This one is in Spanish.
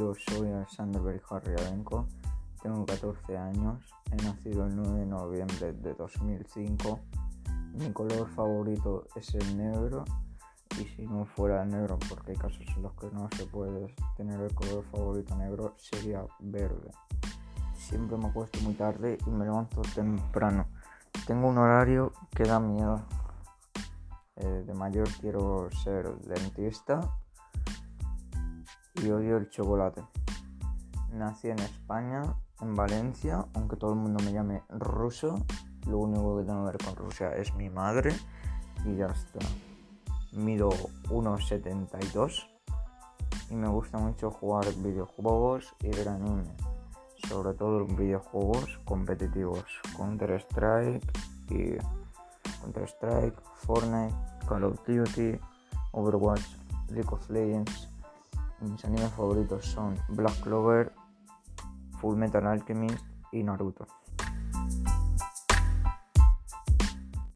Yo soy Alexander Berijarriadenko, tengo 14 años, he nacido el 9 de noviembre de 2005. Mi color favorito es el negro y si no fuera el negro, porque hay casos en los que no se puede tener el color favorito negro, sería verde. Siempre me acuesto muy tarde y me levanto temprano. Tengo un horario que da miedo. Eh, de mayor quiero ser dentista y odio el chocolate. Nací en España, en Valencia, aunque todo el mundo me llame ruso. Lo único que tengo que ver con Rusia es mi madre y ya está. Mido 1,72 y me gusta mucho jugar videojuegos y ver anime. Sobre todo videojuegos competitivos. Counter Strike y Counter Strike, Fortnite, Call of Duty, Overwatch, League of Legends. Mis animes favoritos son Black Clover, Full Metal Alchemist y Naruto.